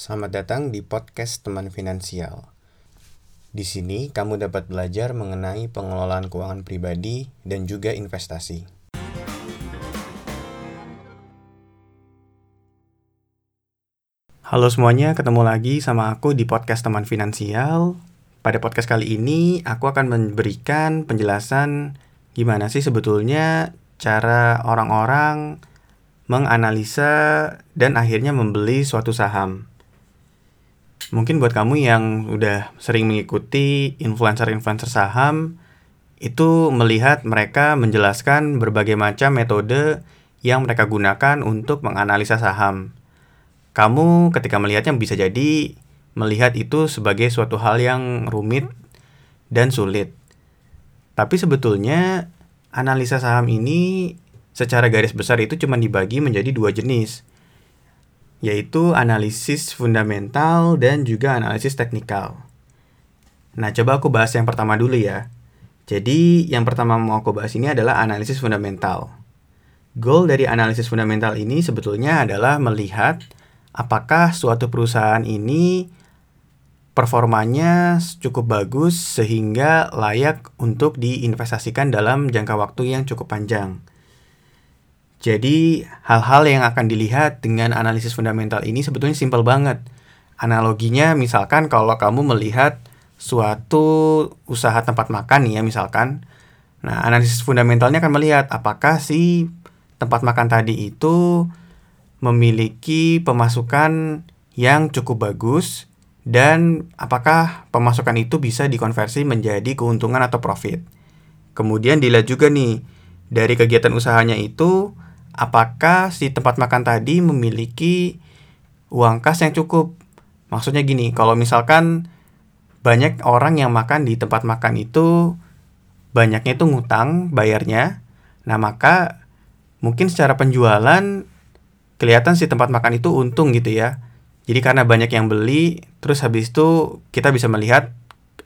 Selamat datang di podcast Teman Finansial. Di sini kamu dapat belajar mengenai pengelolaan keuangan pribadi dan juga investasi. Halo semuanya, ketemu lagi sama aku di podcast Teman Finansial. Pada podcast kali ini, aku akan memberikan penjelasan gimana sih sebetulnya cara orang-orang menganalisa dan akhirnya membeli suatu saham mungkin buat kamu yang udah sering mengikuti influencer-influencer saham itu melihat mereka menjelaskan berbagai macam metode yang mereka gunakan untuk menganalisa saham. Kamu ketika melihatnya bisa jadi melihat itu sebagai suatu hal yang rumit dan sulit. Tapi sebetulnya analisa saham ini secara garis besar itu cuma dibagi menjadi dua jenis yaitu analisis fundamental dan juga analisis teknikal. Nah, coba aku bahas yang pertama dulu ya. Jadi, yang pertama mau aku bahas ini adalah analisis fundamental. Goal dari analisis fundamental ini sebetulnya adalah melihat apakah suatu perusahaan ini performanya cukup bagus sehingga layak untuk diinvestasikan dalam jangka waktu yang cukup panjang. Jadi hal-hal yang akan dilihat dengan analisis fundamental ini sebetulnya simpel banget. Analoginya misalkan kalau kamu melihat suatu usaha tempat makan nih ya misalkan. Nah, analisis fundamentalnya akan melihat apakah si tempat makan tadi itu memiliki pemasukan yang cukup bagus dan apakah pemasukan itu bisa dikonversi menjadi keuntungan atau profit. Kemudian dilihat juga nih dari kegiatan usahanya itu apakah si tempat makan tadi memiliki uang kas yang cukup. Maksudnya gini, kalau misalkan banyak orang yang makan di tempat makan itu banyaknya itu ngutang bayarnya, nah maka mungkin secara penjualan kelihatan si tempat makan itu untung gitu ya. Jadi karena banyak yang beli, terus habis itu kita bisa melihat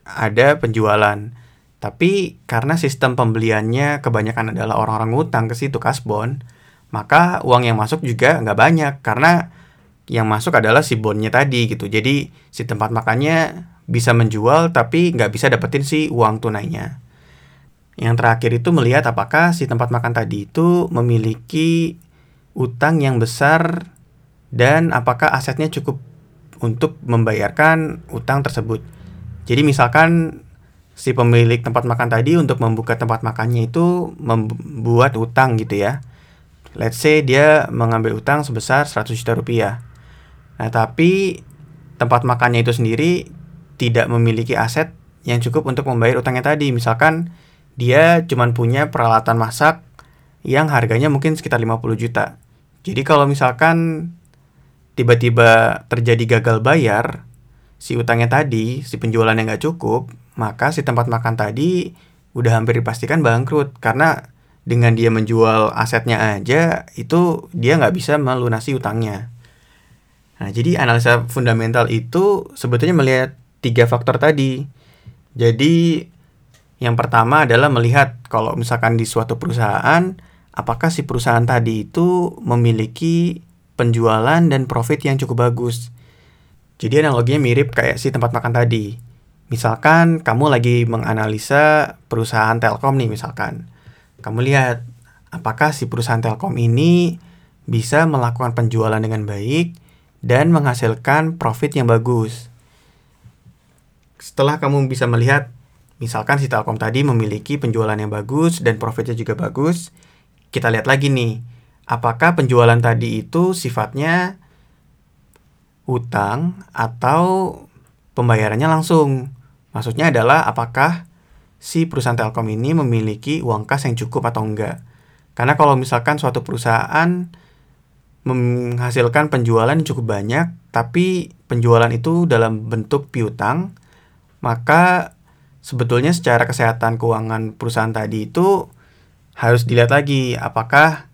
ada penjualan. Tapi karena sistem pembeliannya kebanyakan adalah orang-orang ngutang ke situ kasbon, maka uang yang masuk juga nggak banyak karena yang masuk adalah si bondnya tadi gitu. Jadi si tempat makannya bisa menjual tapi nggak bisa dapetin si uang tunainya. Yang terakhir itu melihat apakah si tempat makan tadi itu memiliki utang yang besar dan apakah asetnya cukup untuk membayarkan utang tersebut. Jadi misalkan si pemilik tempat makan tadi untuk membuka tempat makannya itu membuat utang gitu ya let's say dia mengambil utang sebesar 100 juta rupiah. Nah, tapi tempat makannya itu sendiri tidak memiliki aset yang cukup untuk membayar utangnya tadi. Misalkan dia cuma punya peralatan masak yang harganya mungkin sekitar 50 juta. Jadi kalau misalkan tiba-tiba terjadi gagal bayar, si utangnya tadi, si penjualannya nggak cukup, maka si tempat makan tadi udah hampir dipastikan bangkrut karena dengan dia menjual asetnya aja itu dia nggak bisa melunasi utangnya. Nah, jadi analisa fundamental itu sebetulnya melihat tiga faktor tadi. Jadi yang pertama adalah melihat kalau misalkan di suatu perusahaan apakah si perusahaan tadi itu memiliki penjualan dan profit yang cukup bagus. Jadi analoginya mirip kayak si tempat makan tadi. Misalkan kamu lagi menganalisa perusahaan Telkom nih misalkan kamu lihat apakah si perusahaan Telkom ini bisa melakukan penjualan dengan baik dan menghasilkan profit yang bagus. Setelah kamu bisa melihat, misalkan si Telkom tadi memiliki penjualan yang bagus dan profitnya juga bagus, kita lihat lagi nih, apakah penjualan tadi itu sifatnya utang atau pembayarannya langsung. Maksudnya adalah apakah si perusahaan Telkom ini memiliki uang kas yang cukup atau enggak. Karena kalau misalkan suatu perusahaan menghasilkan penjualan yang cukup banyak, tapi penjualan itu dalam bentuk piutang, maka sebetulnya secara kesehatan keuangan perusahaan tadi itu harus dilihat lagi apakah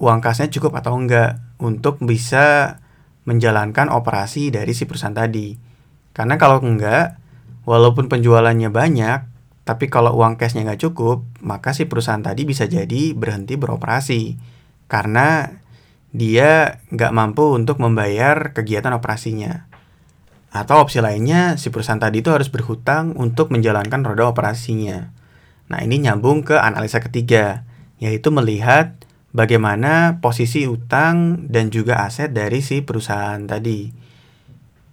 uang kasnya cukup atau enggak untuk bisa menjalankan operasi dari si perusahaan tadi. Karena kalau enggak, walaupun penjualannya banyak, tapi kalau uang cashnya nggak cukup, maka si perusahaan tadi bisa jadi berhenti beroperasi karena dia nggak mampu untuk membayar kegiatan operasinya. Atau opsi lainnya, si perusahaan tadi itu harus berhutang untuk menjalankan roda operasinya. Nah, ini nyambung ke analisa ketiga, yaitu melihat bagaimana posisi utang dan juga aset dari si perusahaan tadi.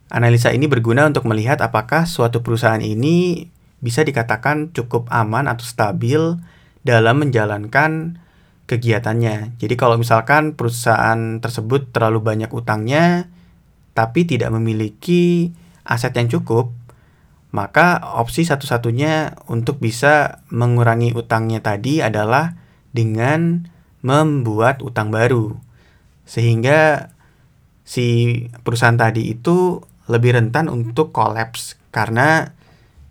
Analisa ini berguna untuk melihat apakah suatu perusahaan ini bisa dikatakan cukup aman atau stabil dalam menjalankan kegiatannya. Jadi kalau misalkan perusahaan tersebut terlalu banyak utangnya, tapi tidak memiliki aset yang cukup, maka opsi satu-satunya untuk bisa mengurangi utangnya tadi adalah dengan membuat utang baru. Sehingga si perusahaan tadi itu lebih rentan untuk kolaps karena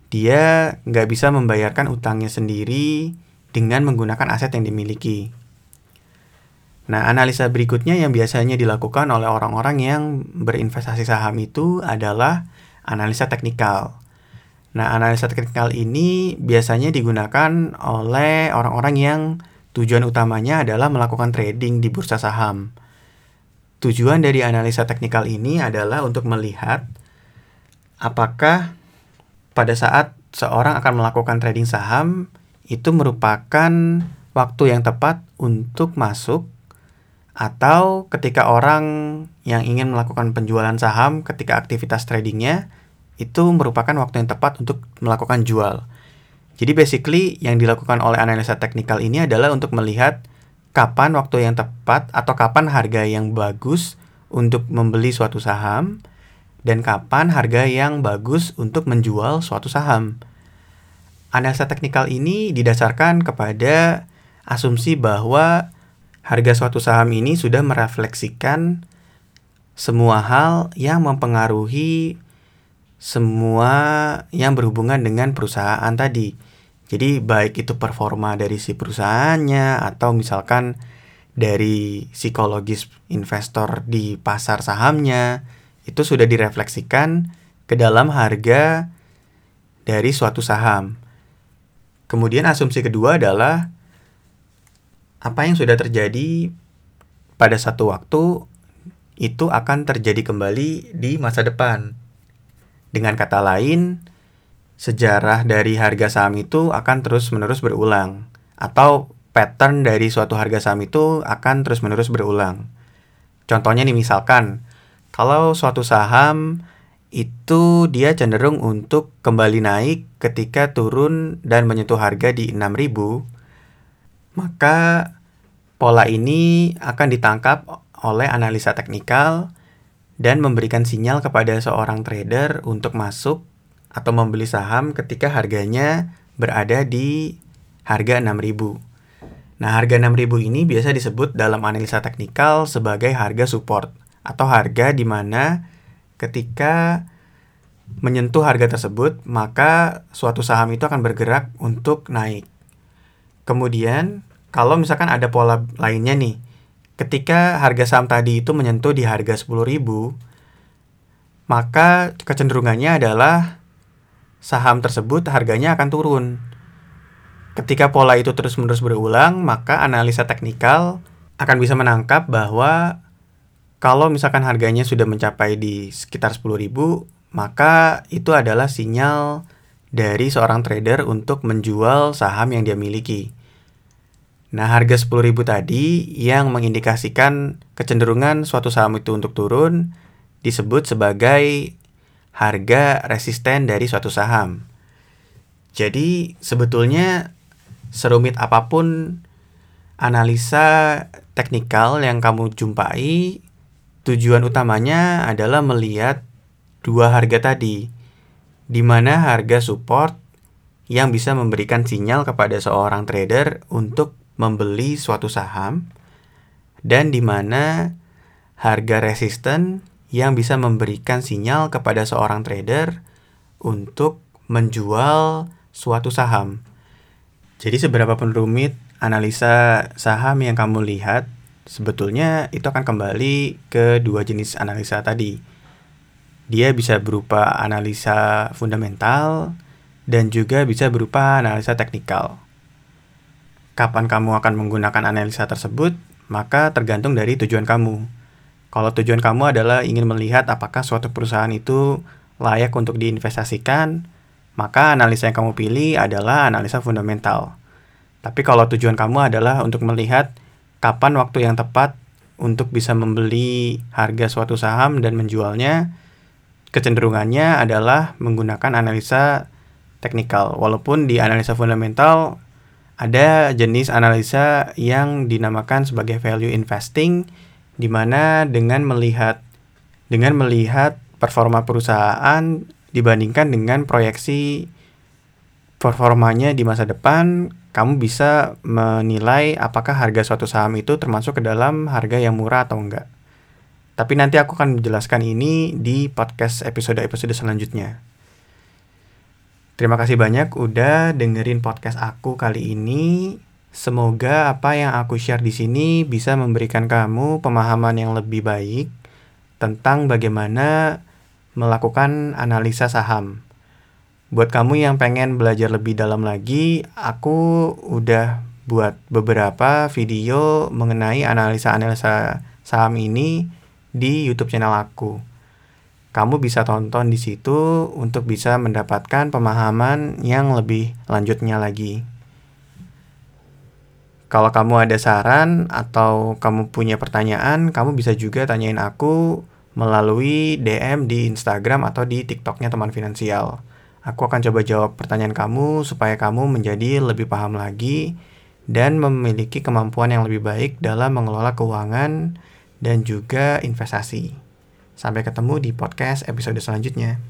dia nggak bisa membayarkan utangnya sendiri dengan menggunakan aset yang dimiliki. Nah, analisa berikutnya yang biasanya dilakukan oleh orang-orang yang berinvestasi saham itu adalah analisa teknikal. Nah, analisa teknikal ini biasanya digunakan oleh orang-orang yang tujuan utamanya adalah melakukan trading di bursa saham. Tujuan dari analisa teknikal ini adalah untuk melihat apakah pada saat seorang akan melakukan trading saham itu merupakan waktu yang tepat untuk masuk atau ketika orang yang ingin melakukan penjualan saham ketika aktivitas tradingnya itu merupakan waktu yang tepat untuk melakukan jual. Jadi basically yang dilakukan oleh analisa teknikal ini adalah untuk melihat kapan waktu yang tepat atau kapan harga yang bagus untuk membeli suatu saham dan kapan harga yang bagus untuk menjual suatu saham. Analisa teknikal ini didasarkan kepada asumsi bahwa harga suatu saham ini sudah merefleksikan semua hal yang mempengaruhi semua yang berhubungan dengan perusahaan tadi. Jadi baik itu performa dari si perusahaannya atau misalkan dari psikologis investor di pasar sahamnya itu sudah direfleksikan ke dalam harga dari suatu saham. Kemudian asumsi kedua adalah apa yang sudah terjadi pada satu waktu itu akan terjadi kembali di masa depan. Dengan kata lain, sejarah dari harga saham itu akan terus-menerus berulang atau pattern dari suatu harga saham itu akan terus-menerus berulang. Contohnya nih misalkan kalau suatu saham itu dia cenderung untuk kembali naik ketika turun dan menyentuh harga di 6000 maka pola ini akan ditangkap oleh analisa teknikal dan memberikan sinyal kepada seorang trader untuk masuk atau membeli saham ketika harganya berada di harga 6000. Nah, harga 6000 ini biasa disebut dalam analisa teknikal sebagai harga support atau harga di mana ketika menyentuh harga tersebut, maka suatu saham itu akan bergerak untuk naik. Kemudian, kalau misalkan ada pola lainnya nih, ketika harga saham tadi itu menyentuh di harga 10.000, maka kecenderungannya adalah saham tersebut harganya akan turun. Ketika pola itu terus-menerus berulang, maka analisa teknikal akan bisa menangkap bahwa kalau misalkan harganya sudah mencapai di sekitar 10.000, maka itu adalah sinyal dari seorang trader untuk menjual saham yang dia miliki. Nah, harga 10.000 tadi yang mengindikasikan kecenderungan suatu saham itu untuk turun disebut sebagai harga resisten dari suatu saham. Jadi, sebetulnya serumit apa pun analisa teknikal yang kamu jumpai, tujuan utamanya adalah melihat dua harga tadi, di mana harga support yang bisa memberikan sinyal kepada seorang trader untuk membeli suatu saham dan di mana harga resisten yang bisa memberikan sinyal kepada seorang trader untuk menjual suatu saham. Jadi seberapa pun rumit analisa saham yang kamu lihat, sebetulnya itu akan kembali ke dua jenis analisa tadi. Dia bisa berupa analisa fundamental dan juga bisa berupa analisa teknikal kapan kamu akan menggunakan analisa tersebut, maka tergantung dari tujuan kamu. Kalau tujuan kamu adalah ingin melihat apakah suatu perusahaan itu layak untuk diinvestasikan, maka analisa yang kamu pilih adalah analisa fundamental. Tapi kalau tujuan kamu adalah untuk melihat kapan waktu yang tepat untuk bisa membeli harga suatu saham dan menjualnya, kecenderungannya adalah menggunakan analisa teknikal. Walaupun di analisa fundamental ada jenis analisa yang dinamakan sebagai value investing di mana dengan melihat dengan melihat performa perusahaan dibandingkan dengan proyeksi performanya di masa depan, kamu bisa menilai apakah harga suatu saham itu termasuk ke dalam harga yang murah atau enggak. Tapi nanti aku akan menjelaskan ini di podcast episode-episode selanjutnya. Terima kasih banyak udah dengerin podcast aku kali ini. Semoga apa yang aku share di sini bisa memberikan kamu pemahaman yang lebih baik tentang bagaimana melakukan analisa saham. Buat kamu yang pengen belajar lebih dalam lagi, aku udah buat beberapa video mengenai analisa-analisa saham ini di YouTube channel aku kamu bisa tonton di situ untuk bisa mendapatkan pemahaman yang lebih lanjutnya lagi. Kalau kamu ada saran atau kamu punya pertanyaan, kamu bisa juga tanyain aku melalui DM di Instagram atau di TikToknya teman finansial. Aku akan coba jawab pertanyaan kamu supaya kamu menjadi lebih paham lagi dan memiliki kemampuan yang lebih baik dalam mengelola keuangan dan juga investasi. Sampai ketemu di podcast episode selanjutnya.